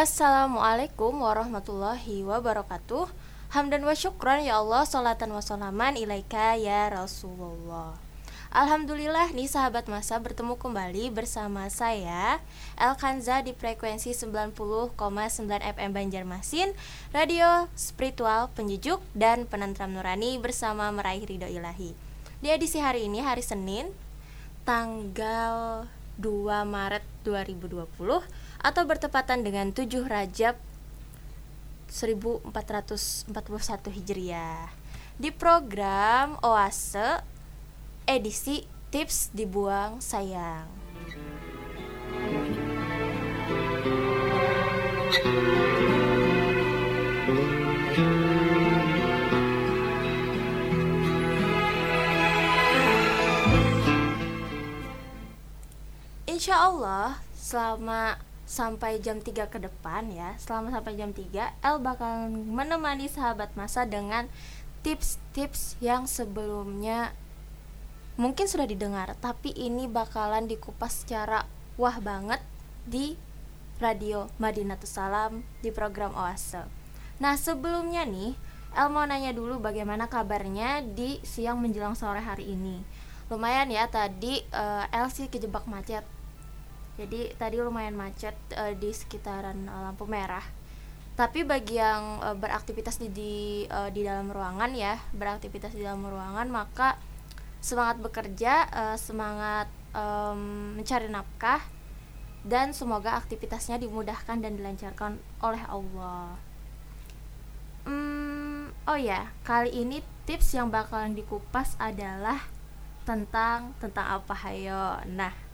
Assalamualaikum warahmatullahi wabarakatuh. Hamdan wa syukran ya Allah Salatan wa salaman ilaika ya Rasulullah. Alhamdulillah nih sahabat masa bertemu kembali bersama saya El Kanza di frekuensi 90,9 FM Banjarmasin Radio spiritual penyejuk dan penentram nurani bersama meraih ridho ilahi. Di edisi hari ini hari Senin tanggal 2 Maret 2020 atau bertepatan dengan 7 Rajab 1441 Hijriah. Di program Oase edisi Tips Dibuang Sayang. Insya Allah selama sampai jam 3 ke depan ya. Selama sampai jam 3 El bakal menemani sahabat masa dengan tips-tips yang sebelumnya mungkin sudah didengar tapi ini bakalan dikupas secara wah banget di radio Madinatus Salam di program Oase. Nah sebelumnya nih El mau nanya dulu bagaimana kabarnya di siang menjelang sore hari ini. Lumayan ya tadi uh, El sih kejebak macet jadi tadi lumayan macet uh, di sekitaran uh, lampu merah. Tapi bagi yang uh, beraktivitas di di, uh, di dalam ruangan ya beraktivitas di dalam ruangan maka semangat bekerja uh, semangat um, mencari nafkah dan semoga aktivitasnya dimudahkan dan dilancarkan oleh Allah. Hmm, oh ya kali ini tips yang bakalan dikupas adalah tentang tentang apa? Hayo. Nah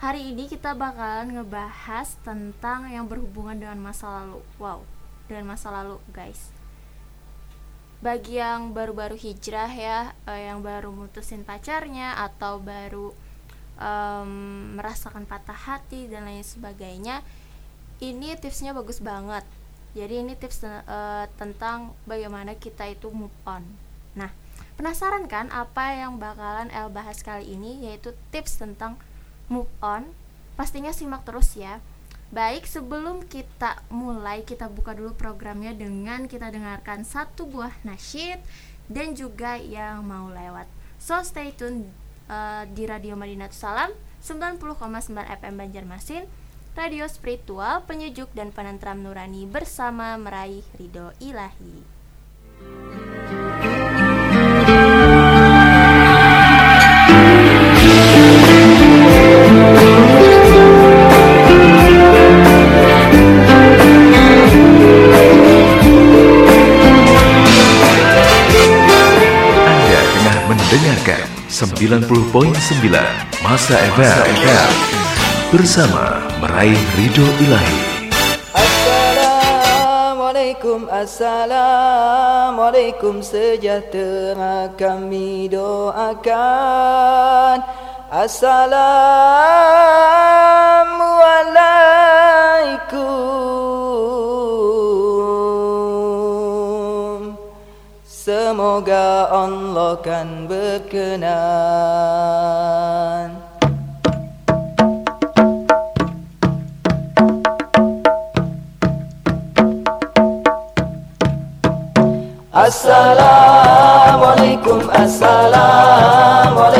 Hari ini kita bakalan ngebahas tentang yang berhubungan dengan masa lalu. Wow, dengan masa lalu, guys. Bagi yang baru-baru hijrah ya, eh, yang baru mutusin pacarnya atau baru um, merasakan patah hati dan lain sebagainya, ini tipsnya bagus banget. Jadi ini tips uh, tentang bagaimana kita itu move on. Nah, penasaran kan apa yang bakalan El bahas kali ini yaitu tips tentang move on pastinya simak terus ya Baik, sebelum kita mulai, kita buka dulu programnya dengan kita dengarkan satu buah nasyid dan juga yang mau lewat. So, stay tune uh, di Radio Madinat Salam 90,9 FM Banjarmasin, radio spiritual, penyejuk dan penentram nurani bersama meraih ridho ilahi. Mendengarkan 90.9 Masa FM bersama meraih ridho ilahi. Assalamualaikum Assalamualaikum. Sejahtera kami doakan. Assalamualaikum Semoga Allah kan berkenan. Assalamualaikum Assalamualaikum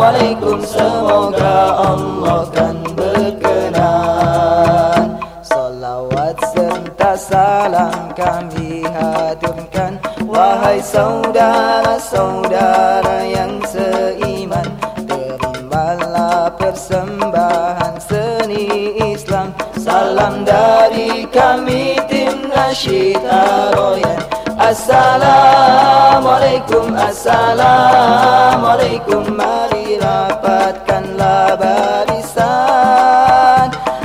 Assalamualaikum semoga Allah kan berkenan. Salawat serta salam kami haturkan Wahai saudara-saudara yang seiman Terimalah persembahan seni Islam. Salam dari kami tim nasyid Aroyan. Assalamualaikum Assalamualaikum Mari rapatkanlah barisan.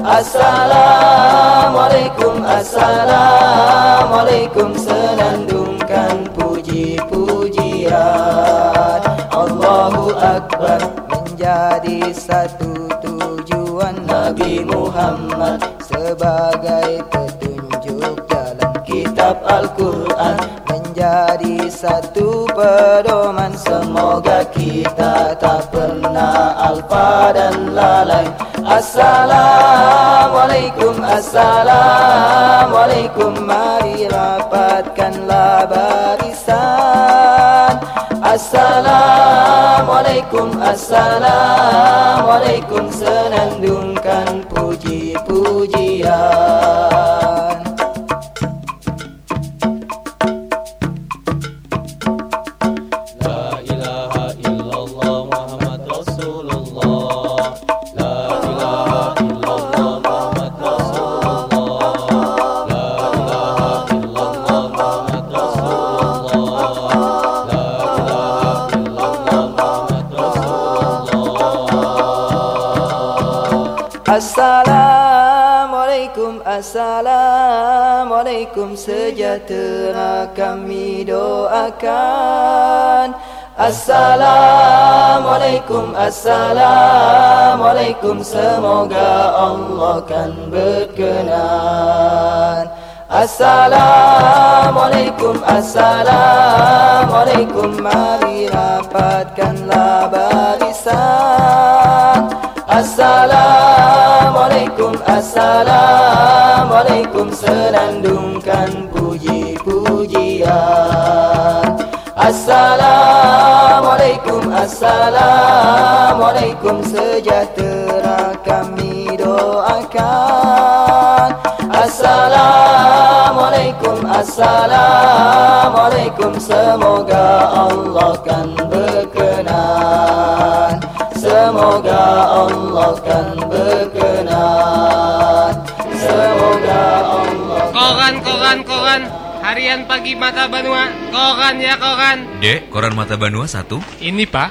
Assalamualaikum Assalamualaikum. Senandungkan puji-pujian. Allahu Akbar. Menjadi satu tujuan Nabi Muhammad Sebagai petunjuk jalan kitab Al-Quran menjadi satu pedoman Semoga kita tak pernah alfa dan lalai. Assalamualaikum Assalamualaikum. Mari rapatkanlah barisan Assalamualaikum Assalamualaikum. Senandungkan Sejahtera kami doakan. Assalamualaikum Assalamualaikum. Semoga Allah kan berkenan. Assalamualaikum Assalamualaikum. Mari rapatkanlah barisan. Assalamualaikum Assalamualaikum. Senandungkan Assalamualaikum Assalamualaikum Sejahtera kami doakan. Assalamualaikum Assalamualaikum Semoga Allah kan berkenan. Semoga Allah kan berkenan. Semoga Allah Koran, koran, koran. Harian pagi mata Banua. Koran ya koran. Dek, koran Mata Banua satu? Ini pak.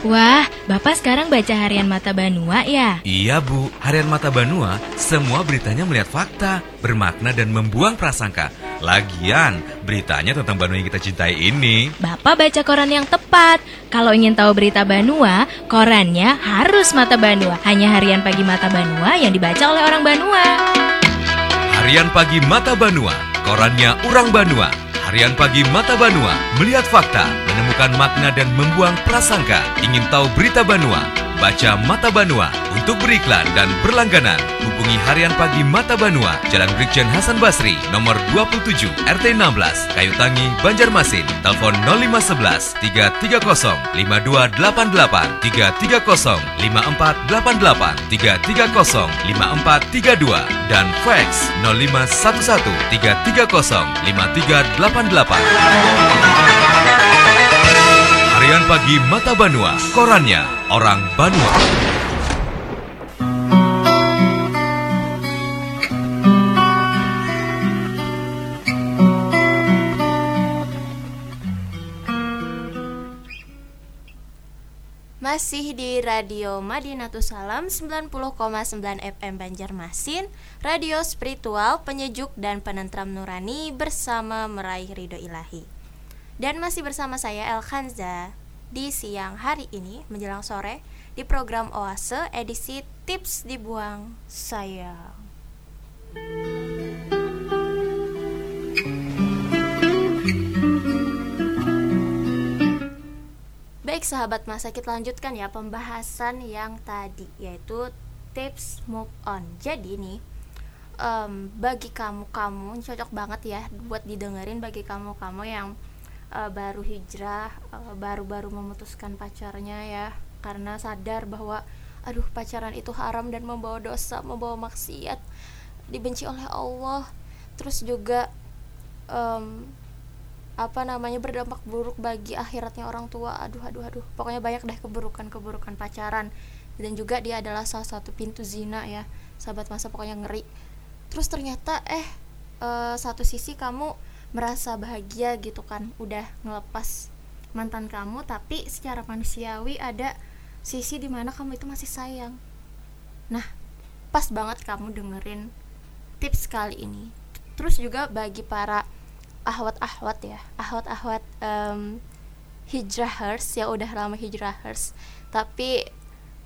Wah, Bapak sekarang baca harian Mata Banua ya? Iya bu, harian Mata Banua semua beritanya melihat fakta, bermakna dan membuang prasangka. Lagian, beritanya tentang Banua yang kita cintai ini. Bapak baca koran yang tepat. Kalau ingin tahu berita Banua, korannya harus Mata Banua. Hanya harian pagi Mata Banua yang dibaca oleh orang Banua. Harian Pagi Mata Banua, korannya Urang Banua. Harian Pagi Mata Banua, melihat fakta, menemukan makna dan membuang prasangka. Ingin tahu berita Banua? Baca Mata Banua. Untuk beriklan dan berlangganan, hubungi Harian Pagi Mata Banua, Jalan Brigjen Hasan Basri, nomor 27, RT 16, Kayu Tangi, Banjarmasin. Telepon 0511 330 5288 330 5488 330 5432 dan fax 0511 330 5388. Harian Pagi Mata Banua, korannya orang Banua. Masih di Radio Madinatus Salam 90,9 FM Banjarmasin Radio spiritual, penyejuk dan penentram nurani bersama meraih ridho ilahi Dan masih bersama saya El Khanza Di siang hari ini menjelang sore Di program Oase edisi Tips Dibuang Sayang Baik sahabat masa kita lanjutkan ya pembahasan yang tadi yaitu tips move on. Jadi nih em, bagi kamu kamu ini cocok banget ya buat didengerin bagi kamu kamu yang eh, baru hijrah eh, baru-baru memutuskan pacarnya ya karena sadar bahwa aduh pacaran itu haram dan membawa dosa membawa maksiat dibenci oleh Allah. Terus juga em, apa namanya berdampak buruk bagi akhiratnya orang tua. Aduh aduh aduh. Pokoknya banyak deh keburukan keburukan pacaran. Dan juga dia adalah salah satu pintu zina ya sahabat masa pokoknya ngeri. Terus ternyata eh eh, satu sisi kamu merasa bahagia gitu kan udah ngelepas mantan kamu tapi secara manusiawi ada sisi di mana kamu itu masih sayang. Nah pas banget kamu dengerin tips kali ini. Terus juga bagi para ahwat-ahwat ya ahwat-ahwat em, hijrahers yang udah lama hijrahers. Tapi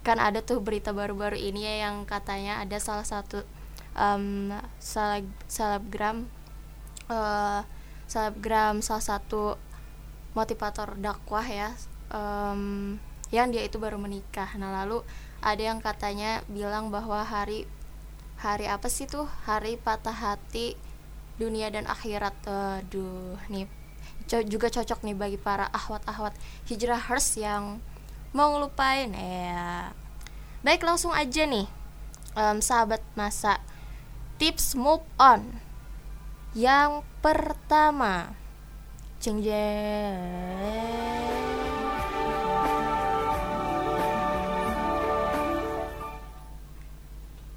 kan ada tuh berita baru-baru ini ya yang katanya ada salah satu seleb selebgram eh, selebgram salah satu motivator dakwah ya em, yang dia itu baru menikah. Nah lalu ada yang katanya bilang bahwa hari hari apa sih tuh? Hari patah hati dunia dan akhirat. Aduh nih. Co- juga cocok nih bagi para ahwat-ahwat hijrahers yang mau ngelupain. Ya baik langsung aja nih em, sahabat masa. Tips move on yang pertama ceng jeng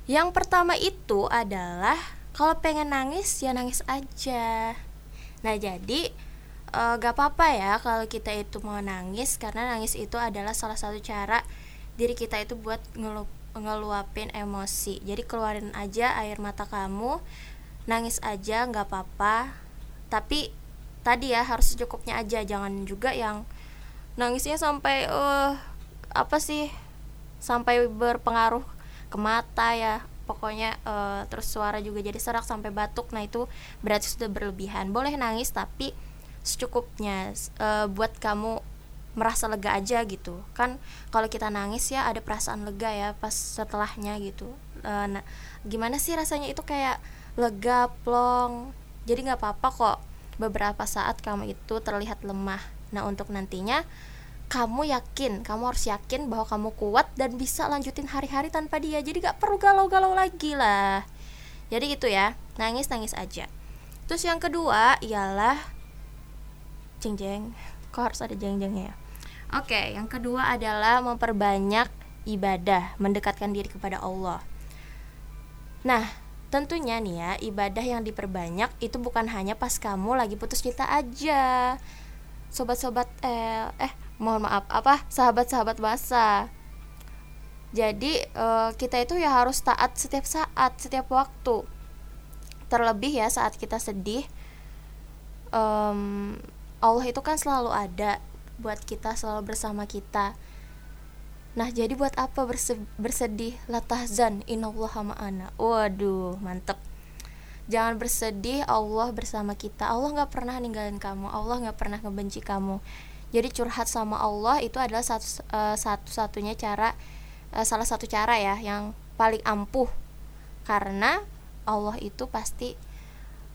Yang pertama itu adalah kalau pengen nangis ya nangis aja. Nah jadi e, gak apa-apa ya kalau kita itu mau nangis karena nangis itu adalah salah satu cara diri kita itu buat ngelu ngeluapin emosi. Jadi keluarin aja air mata kamu, nangis aja nggak apa-apa. Tapi tadi ya harus secukupnya aja, jangan juga yang nangisnya sampai eh apa sih sampai berpengaruh ke mata ya. Pokoknya eh, terus suara juga jadi serak sampai batuk. Nah itu berarti sudah berlebihan. Boleh nangis tapi secukupnya. Eh, buat kamu merasa lega aja gitu. Kan kalau kita nangis ya ada perasaan lega ya pas setelahnya gitu. Eh, nah gimana sih rasanya? Itu kayak lega plong jadi nggak apa-apa kok beberapa saat kamu itu terlihat lemah nah untuk nantinya kamu yakin, kamu harus yakin bahwa kamu kuat dan bisa lanjutin hari-hari tanpa dia. Jadi gak perlu galau-galau lagi lah. Jadi gitu ya, nangis-nangis aja. Terus yang kedua ialah jeng jeng. Kok harus ada jeng jengnya ya? Oke, yang kedua adalah memperbanyak ibadah, mendekatkan diri kepada Allah. Nah, tentunya nih ya, ibadah yang diperbanyak itu bukan hanya pas kamu lagi putus cinta aja. Sobat-sobat eh eh mohon maaf apa sahabat-sahabat basa jadi eh, kita itu ya harus taat setiap saat setiap waktu. Terlebih ya saat kita sedih em, Allah itu kan selalu ada buat kita selalu bersama kita nah jadi buat apa berse- bersedih? Latahzan inallaha ma'ana. Waduh mantep. Jangan bersedih Allah bersama kita. Allah nggak pernah ninggalin kamu. Allah nggak pernah ngebenci kamu. Jadi curhat sama Allah itu adalah satu eh, satu-satunya cara eh, salah satu cara ya yang paling ampuh. Karena Allah itu pasti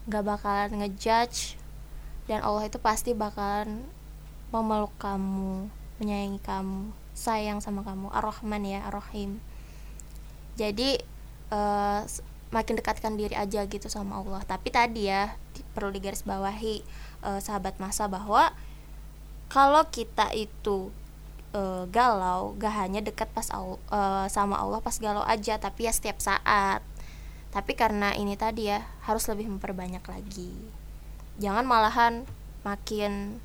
nggak bakalan ngejudge dan Allah itu pasti bakalan memeluk kamu menyayangi kamu sayang sama kamu ar-Rahman ya ar-Rahim. Jadi s- makin dekatkan diri aja gitu sama Allah. Tapi tadi ya perlu digarisbawahi eh, sahabat masa bahwa kalau kita itu eh, galau gak hanya dekat pas eh, sama Allah pas galau aja tapi ya setiap saat. Tapi karena ini tadi ya harus lebih memperbanyak lagi. Jangan malahan makin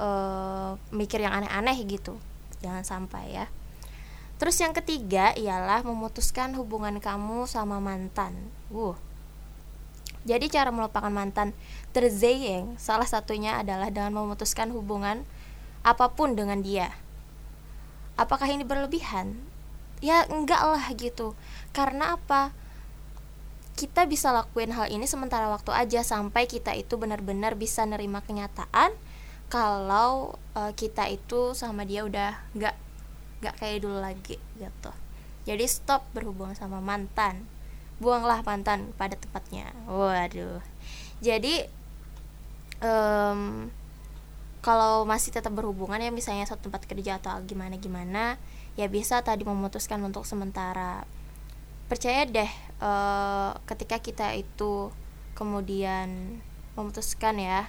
eh, mikir yang aneh-aneh gitu jangan sampai ya terus yang ketiga ialah memutuskan hubungan kamu sama mantan wuh jadi cara melupakan mantan terzeyeng salah satunya adalah dengan memutuskan hubungan apa pun dengan dia. Apakah ini berlebihan? Ya enggak lah gitu. Karena apa? Kita bisa lakuin hal ini sementara waktu aja sampai kita itu benar-benar bisa nerima kenyataan kalau eh, kita itu sama dia udah nggak nggak kayak dulu lagi gitu. Jadi stop berhubungan sama mantan. Buanglah mantan pada tempatnya. Waduh. Jadi em, kalau masih tetap berhubungan ya misalnya satu tempat kerja atau gimana gimana ya bisa tadi memutuskan untuk sementara. Percaya deh eh, ketika kita itu kemudian memutuskan ya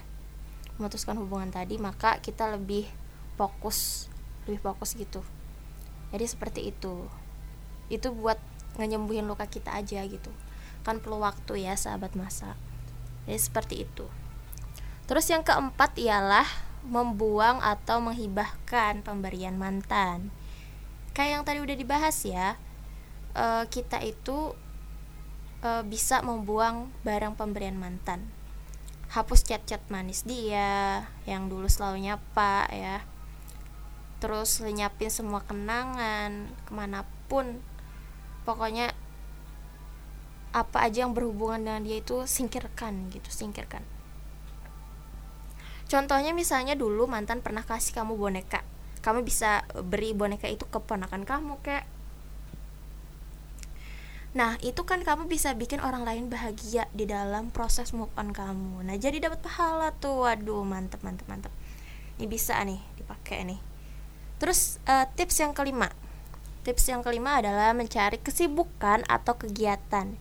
memutuskan hubungan tadi maka kita lebih fokus lebih fokus gitu. Jadi seperti itu. Itu buat ngenyembuhin luka kita aja gitu. Kan perlu waktu ya sahabat masa. Jadi seperti itu. Terus yang keempat ialah membuang atau menghibahkan pemberian mantan. Kayak yang tadi udah dibahas ya eh, kita itu eh, bisa membuang barang pemberian mantan hapus chat-chat manis dia yang dulu selalu nyapa ya. Terus lenyapin semua kenangan ke mana pun. Pokoknya apa aja yang berhubungan dengan dia itu singkirkan gitu singkirkan. Contohnya misalnya dulu mantan pernah kasih kamu boneka. Kamu bisa beri boneka itu ke ponakan kamu kayak Nah, itu kan kamu bisa bikin orang lain bahagia di dalam proses move on kamu. Nah, jadi dapat pahala tuh. Waduh, mantep, mantep, mantep. Ini bisa nih dipakai nih. Terus uh, tips yang kelima. Tips yang kelima adalah mencari kesibukan atau kegiatan.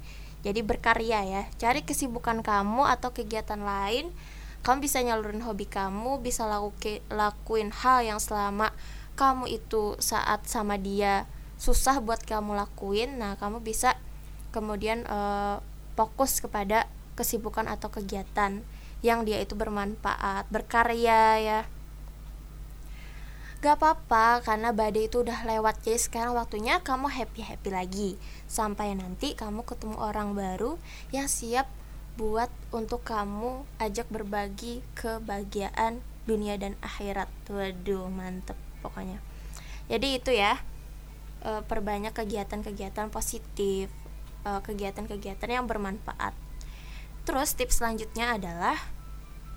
Jadi berkarya ya. Cari kesibukan kamu atau kegiatan lain. Kamu bisa nyalurin hobi kamu, bisa lakuin lakuin hal yang selama kamu itu saat sama dia susah buat kamu lakuin nah kamu bisa kemudian uh, fokus kepada kesibukan atau kegiatan yang dia itu bermanfaat berkarya ya. Gak apa-apa karena badai itu udah lewat jadi sekarang waktunya kamu happy happy lagi. Sampai nanti kamu ketemu orang baru yang siap buat untuk kamu ajak berbagi kebahagiaan dunia dan akhirat. Waduh mantep pokoknya. Jadi itu ya e, perbanyak kegiatan-kegiatan positif eh, kegiatan-kegiatan yang bermanfaat. Terus tips selanjutnya adalah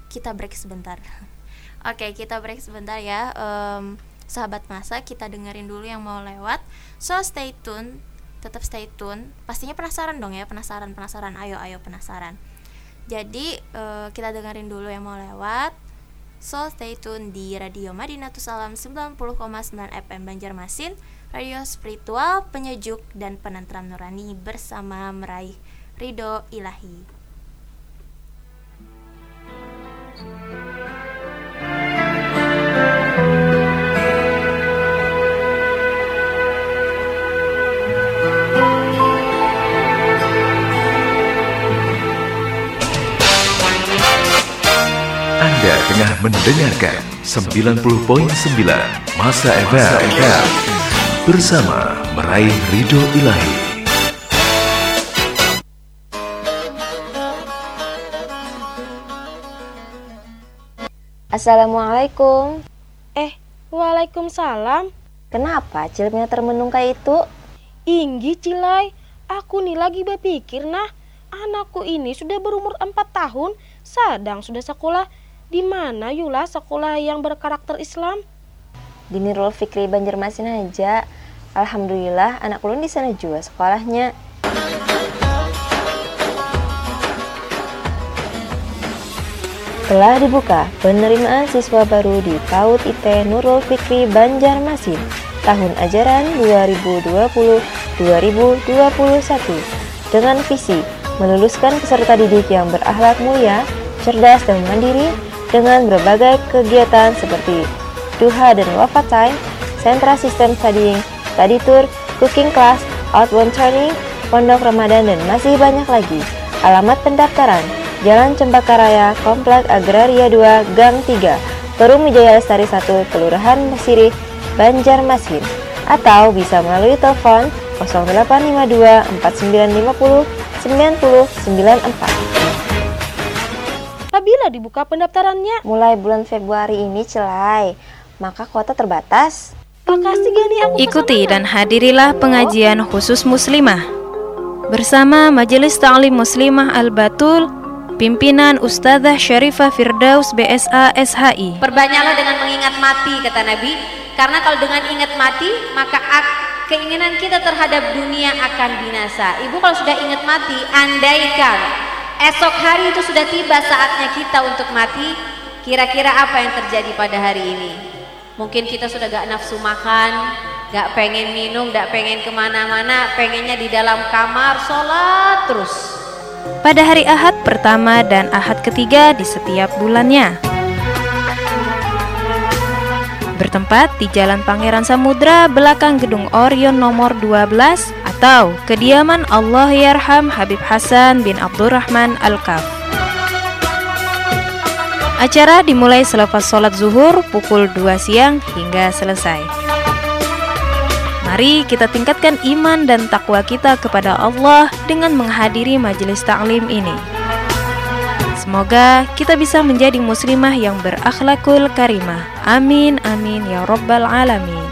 kita break sebentar. Oke kita break sebentar ya. Um, sahabat masa kita dengerin dulu yang mau lewat. So stay tune tetap stay tune. Pastinya penasaran dong ya penasaran penasaran. Ayo ayo penasaran. Jadi uh, kita dengerin dulu yang mau lewat. So stay tune di Radio Madinatus Salam 90,9 FM Banjarmasin Radio spiritual, penyejuk, dan penentram nurani bersama meraih ridho ilahi. Tengah mendengarkan 90.9 Masa FM bersama meraih ridho ilahi. Assalamualaikum. Eh, waalaikumsalam. Kenapa cilipnya termenung kayak itu? Inggi Cilai, aku nih lagi berpikir nah, anakku ini sudah berumur 4 tahun, sedang sudah sekolah di mana Yula sekolah yang berkarakter Islam? Di Nurul Fikri Banjarmasin aja. Alhamdulillah anak ulun di sana juga sekolahnya. Telah dibuka penerimaan siswa baru di PAUD IT Nurul Fikri Banjarmasin tahun ajaran 2020-2021 dengan visi meluluskan peserta didik yang berakhlak mulia, cerdas dan mandiri dengan berbagai kegiatan seperti duha dan wafat time, sentra sistem studying, study tour, cooking class, outbound training, pondok Ramadan dan masih banyak lagi. Alamat pendaftaran Jalan Cempaka Raya, Komplek Agraria 2, Gang 3, Perum Wijaya Lestari 1, Kelurahan Mesirih, Banjarmasin. Atau bisa melalui telepon 0852 4950 9094 apabila dibuka pendaftarannya? Mulai bulan Februari ini, Celai. Maka kuota terbatas. Makasih Gani aku Ikuti dan hadirilah pengajian khusus muslimah. Bersama Majelis Ta'lim Muslimah Al-Batul Pimpinan Ustazah Syarifah Firdaus BSA SHI Perbanyaklah dengan mengingat mati kata Nabi. Karena kalau dengan ingat mati maka keinginan kita terhadap dunia akan binasa. Ibu kalau sudah ingat mati andaikan esok hari itu sudah tiba saatnya kita untuk mati kira-kira apa yang terjadi pada hari ini mungkin kita sudah gak nafsu makan gak pengen minum gak pengen ke mana-mana pengennya di dalam kamar sholat terus pada hari Ahad pertama dan Ahad ketiga di setiap bulannya bertempat di Jalan Pangeran Samudra belakang Gedung Orion nomor 12 atau kediaman Allah Yarham Habib Hasan bin Abdurrahman Al-Kaf. Acara dimulai selepas sholat zuhur pukul 2 siang hingga selesai. Mari kita tingkatkan iman dan takwa kita kepada Allah dengan menghadiri majelis taklim ini. Semoga kita bisa menjadi muslimah yang berakhlakul karimah. Amin amin ya rabbal alamin.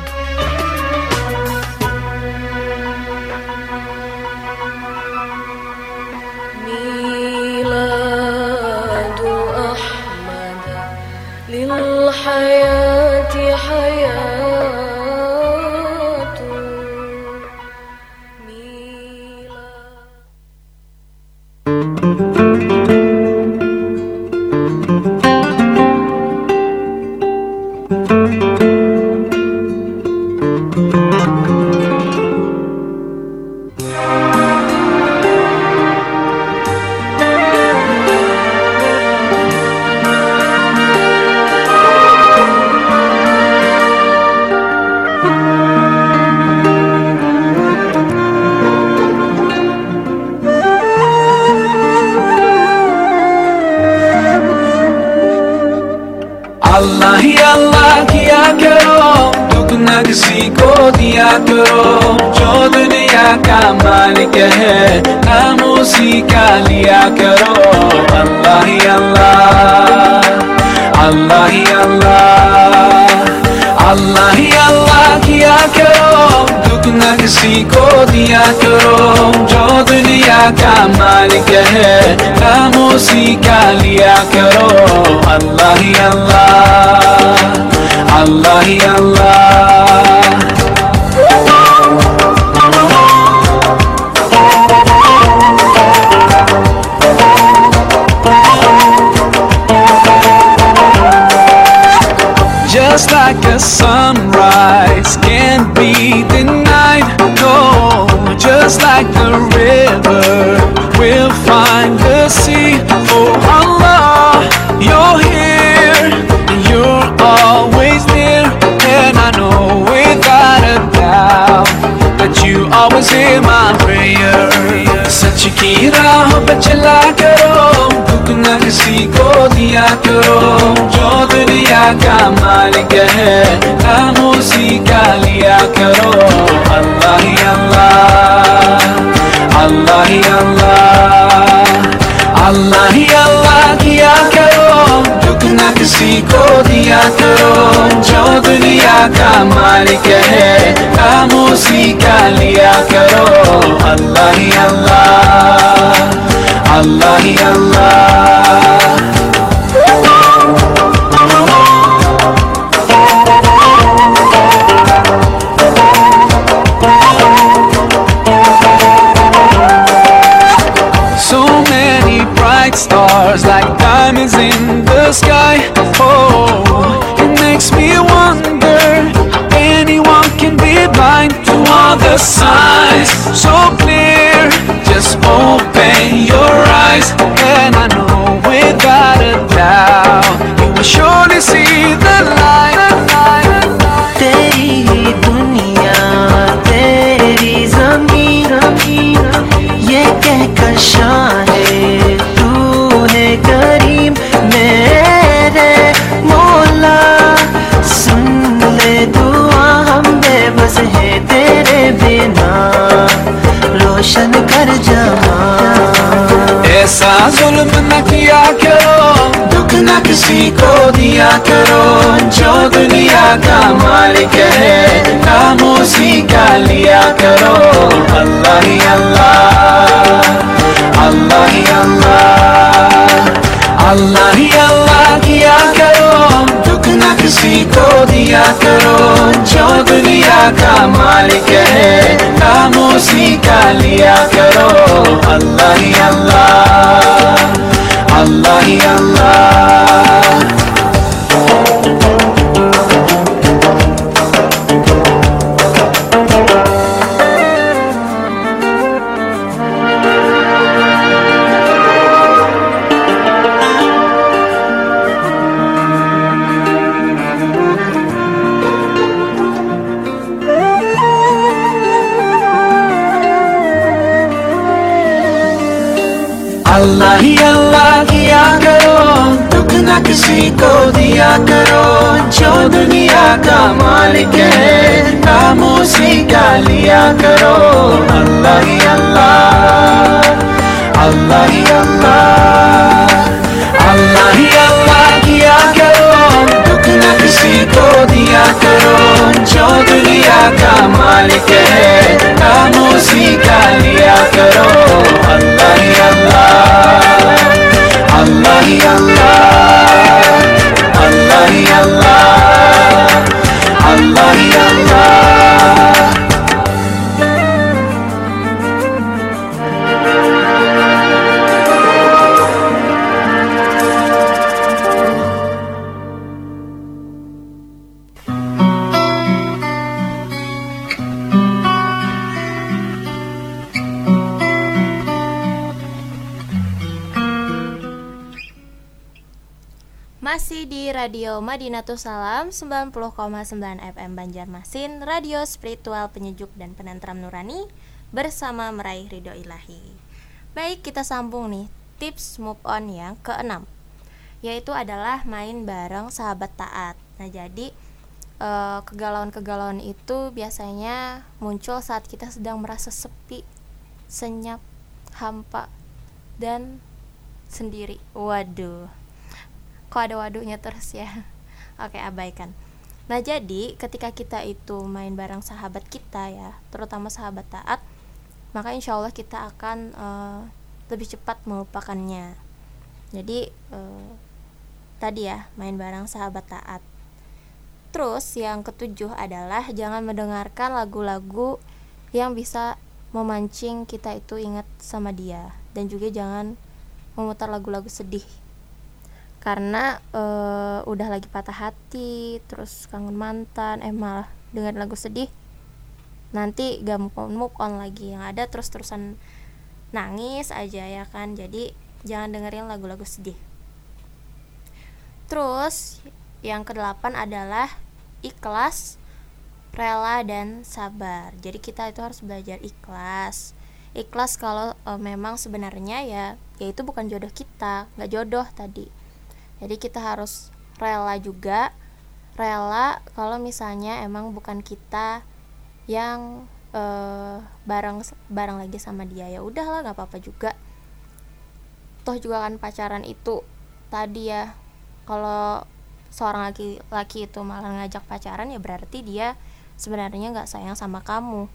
کرو جو دنیا کا مالک ہے نام اسی کا لیا کرو اللہ ہی اللہ اللہ ہی اللہ اللہ ہی اللہ کیا کرو دکھ نہ کسی کو دیا کرو جو دنیا کا مالک ہے نام اسی کا لیا کرو اللہ ہی اللہ اللہ ہی اللہ Just like a sunrise can't be denied. No, just like the river will find the sea. Oh Allah, you're here, you're always near, and I know without a doubt that you always hear my prayer. सच की राह पे चला करो दुख न किसी को दिया करो जो दुनिया का मालिक है नाम उसी का लिया करो अल्लाह ही अल्लाह अल्लाह ही अल्लाह अल्लाह ही अल्लाह किया करो दुख न किसी को दिया करो जो दुनिया का मालिक है नाम उसी का लिया करो अल्लाह ही अल्लाह Allah, Allah. So many bright stars like diamonds in the sky. Oh, it makes me wonder anyone can be blind to all the signs so clear. Just open. and I know without a doubt you will surely see the light. تیری دنیا تیری زمین یہ کہہ کر شان ہے تو ہے کریم میرے مولا سن لے دعا ہم بے بس ہے تیرے بنا روشن کر جہاں ایسا ظلم نہ کیا کرو، دکھ نہ کسی کو دیا کرو۔ جو دنیا کا مالک ہے نام اسی کا لیا کرو۔ اللہ ہی اللہ اللہ ہی اللہ اللہ ہی اللہ کیا کرو۔ دکھ نہ किसी को दिया करो जो दुनिया का मालिक है नाम उसी का लिया करो अल्लाह ही अल्लाह अल्लाह ही अल्लाह अल्लाह کسی کو دیا کرو، جو دنیا کا مالک ہے خاموشی کا لیا کرو۔ اللہ ہی اللہ اللہ ہی اللہ اللہ ہی اللہ کیا کرو۔ دکھ نہ کسی کو دیا کرو، جو دنیا کا مالک ہے۔ Madinatus Salam 90,9 FM Banjarmasin Radio spiritual penyejuk dan penentram nurani Bersama meraih ridho ilahi Baik kita sambung nih Tips move on yang keenam Yaitu adalah main bareng sahabat taat Nah jadi eh, kegalauan-kegalauan itu biasanya muncul saat kita sedang merasa sepi, senyap, hampa, dan sendiri. Waduh, kok ada waduhnya terus ya? Oke, abaikan. Nah, jadi ketika kita itu main bareng sahabat kita ya, terutama sahabat taat, maka insya Allah kita akan uh, lebih cepat melupakannya. Jadi uh, tadi ya main bareng sahabat taat. Terus yang ketujuh adalah jangan mendengarkan lagu-lagu yang bisa memancing kita itu ingat sama dia dan juga jangan memutar lagu-lagu sedih karena uh, udah lagi patah hati terus kangen mantan eh malah dengan lagu sedih nanti gak move on move on lagi. Yang ada terus terusan nangis aja ya kan? Jadi jangan dengerin lagu-lagu sedih. Terus yang kedelapan adalah ikhlas rela dan sabar. Jadi kita itu harus belajar ikhlas. Ikhlas kalau e, memang sebenarnya ya ya itu bukan jodoh kita nggak jodoh tadi jadi kita harus rela juga rela kalau misalnya emang bukan kita yang uh, bareng bareng lagi sama dia ya udahlah nggak apa-apa juga. Toh juga kan pacaran itu tadi ya kalau seorang laki-laki itu malah ngajak pacaran ya berarti dia sebenarnya nggak sayang sama kamu.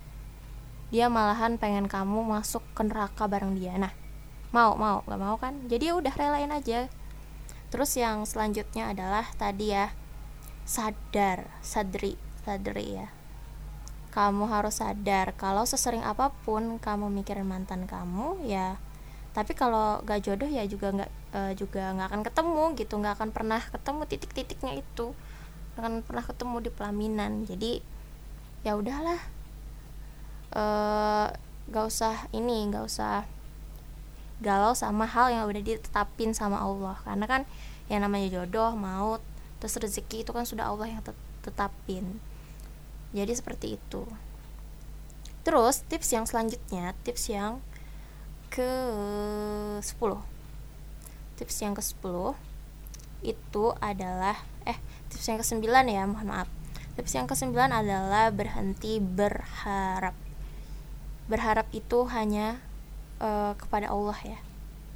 Dia malahan pengen kamu masuk ke neraka bareng dia. Nah mau mau nggak mau kan? Jadi ya udah relain aja terus yang selanjutnya adalah tadi ya sadar sadri sadri ya. Kamu harus sadar kalau sesering apa pun kamu mikirin mantan kamu ya tapi kalau gak jodoh ya juga nggak uh, juga nggak akan ketemu gitu nggak akan pernah ketemu titik-titiknya itu. Akan pernah ketemu di pelaminan jadi ya udahlah. Uh, gak usah ini gak usah galau sama hal yang udah ditetapin sama Allah karena kan yang namanya jodoh maut terus rezeki itu kan sudah Allah yang tetapin. Jadi seperti itu. Terus tips yang selanjutnya tips yang ke 10 tips yang ke 10 itu adalah eh tips yang ke 9 ya mohon maaf. Tips yang ke 9 adalah berhenti berharap. Berharap itu hanya uh, kepada Allah ya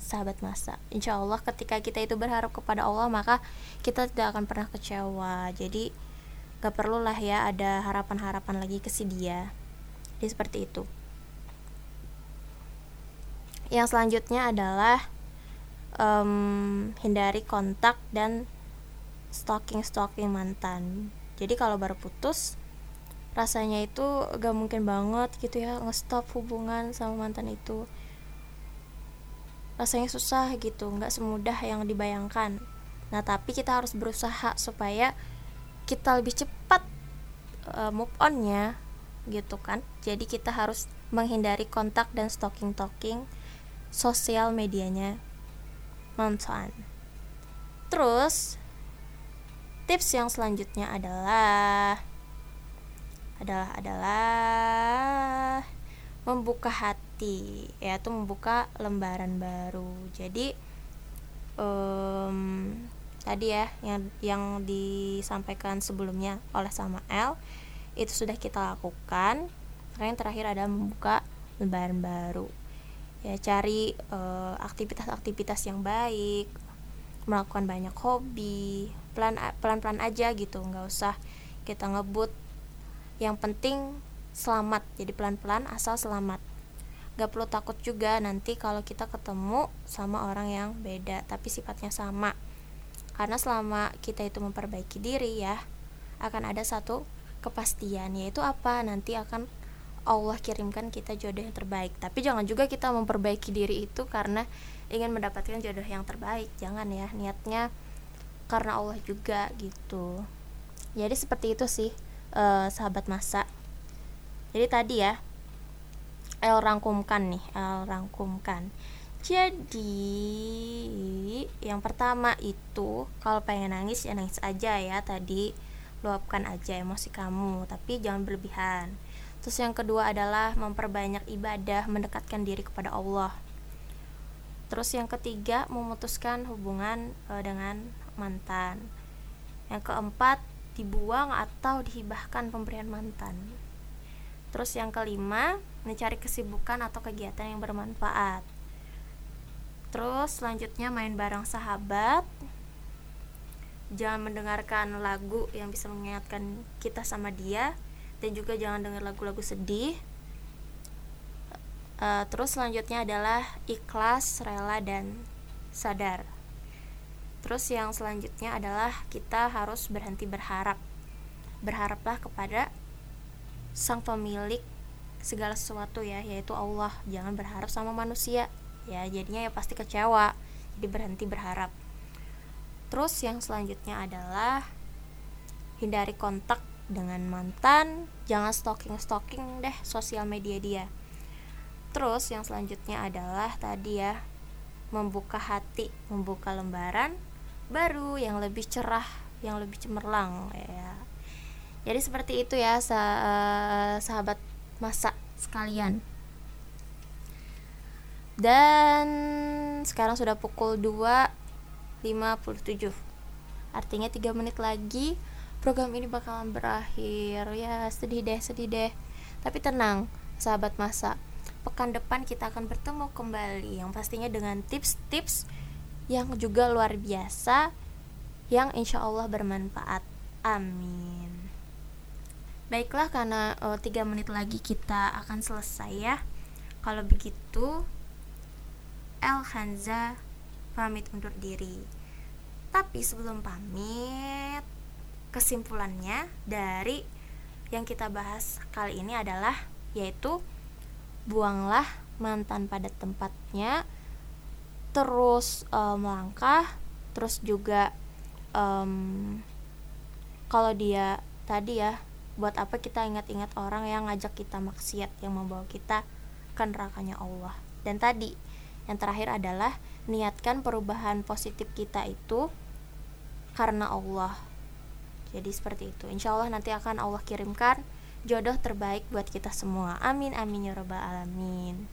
sahabat masa. Insya Allah ketika kita itu berharap kepada Allah maka kita tidak akan pernah kecewa. Jadi gak perlulah ya ada harapan-harapan lagi ke si dia. Jadi seperti itu. Yang selanjutnya adalah um, hindari kontak dan stalking stalking mantan. Jadi kalau baru putus rasanya itu gak mungkin banget gitu ya ngestop hubungan sama mantan itu rasanya susah gitu nggak semudah yang dibayangkan. Nah tapi kita harus berusaha supaya kita lebih cepat uh, move onnya gitu kan. Jadi kita harus menghindari kontak dan stalking talking sosial medianya. Mantan terus tips yang selanjutnya adalah adalah adalah membuka hati yaitu membuka lembaran baru. Jadi um, tadi ya yang yang disampaikan sebelumnya oleh sama L itu sudah kita lakukan. Sekarang yang terakhir ada membuka lembaran baru. Ya cari uh, aktivitas-aktivitas yang baik melakukan banyak hobi pelan pelan-pelan aja gitu. Nggak usah kita ngebut. Yang penting selamat. Jadi pelan-pelan asal selamat. Gak perlu takut juga nanti kalau kita ketemu sama orang yang beda tapi sifatnya sama. Karena selama kita itu memperbaiki diri ya akan ada satu kepastian yaitu apa? Nanti akan Allah kirimkan kita jodoh yang terbaik. Tapi jangan juga kita memperbaiki diri itu karena ingin mendapatkan jodoh yang terbaik. Jangan ya niatnya karena Allah juga gitu. Jadi seperti itu sih eh, sahabat masa jadi tadi ya El rangkumkan nih El rangkumkan. Jadi yang pertama itu kalau pengen nangis ya nangis aja ya tadi. Luapkan aja emosi kamu tapi jangan berlebihan. Terus yang kedua adalah memperbanyak ibadah mendekatkan diri kepada Allah. Terus yang ketiga memutuskan hubungan e, dengan mantan. Yang keempat dibuang atau dihibahkan pemberian mantan. Terus yang kelima, mencari kesibukan atau kegiatan yang bermanfaat. Terus selanjutnya main bareng sahabat. Jangan mendengarkan lagu yang bisa mengingatkan kita sama dia dan juga jangan dengar lagu-lagu sedih. Uh, terus selanjutnya adalah ikhlas, rela dan sadar. Terus yang selanjutnya adalah kita harus berhenti berharap. Berharaplah kepada sang pemilik segala sesuatu ya, yaitu Allah. Jangan berharap sama manusia. Ya, jadinya ya pasti kecewa. Jadi berhenti berharap. Terus yang selanjutnya adalah hindari kontak dengan mantan, jangan stalking-stalking deh sosial media dia. Terus yang selanjutnya adalah tadi ya membuka hati, membuka lembaran baru yang lebih cerah yang lebih cemerlang ya jadi seperti itu ya sah eh, sahabat masa sekalian. Dan sekarang sudah pukul 2.57 artinya 3 menit lagi program ini bakalan berakhir. Ya sedih deh sedih deh. Tapi tenang sahabat masa. Pekan depan kita akan bertemu kembali. Yang pastinya dengan tips-tips yang juga luar biasa yang insya Allah bermanfaat. Amin baiklah karena oh, tiga menit lagi kita akan selesai ya. Kalau begitu El Hanza pamit undur diri. Tapi sebelum pamit kesimpulannya dari yang kita bahas kali ini adalah yaitu buanglah mantan pada tempatnya terus uh, melangkah terus juga um, kalau dia tadi ya buat apa kita ingat-ingat orang yang ngajak kita maksiat yang membawa kita ke nerakanya Allah? Dan tadi yang terakhir adalah niatkan perubahan positif kita itu karena Allah. Jadi seperti itu. Insya Allah nanti akan Allah kirimkan jodoh terbaik buat kita semua. Amin amin ya robbal alamin.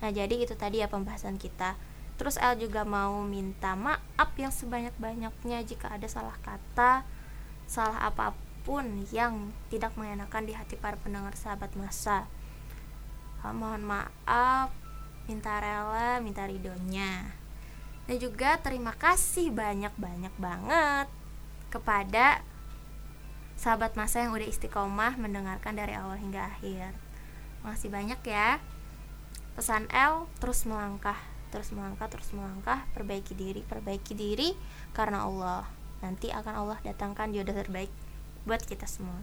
Nah jadi itu tadi ya pembahasan kita. Terus El juga mau minta maaf yang sebanyak-banyaknya jika ada salah kata, salah apa pun yang tidak mengenakan di hati para pendengar sahabat masa. Uh, mohon maaf, minta rela, minta ridhonya. Dan juga terima kasih banyak-banyak banget kepada sahabat masa yang udah istiqomah mendengarkan dari awal hingga akhir. Makasih banyak ya. Pesan El terus melangkah terus melangkah terus melangkah perbaiki diri perbaiki diri karena Allah nanti akan Allah datangkan jodoh terbaik buat kita semua.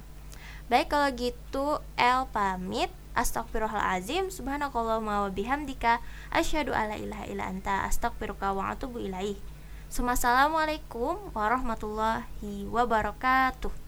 Baik kalau gitu El pamit. Astagfirullahalazim Subhanakallahumma wa bihamdika. Asyhadu alla ilaha illa anta. Astagfiruka wa atubu ilaih. Assalamualaikum warahmatullahi wabarakatuh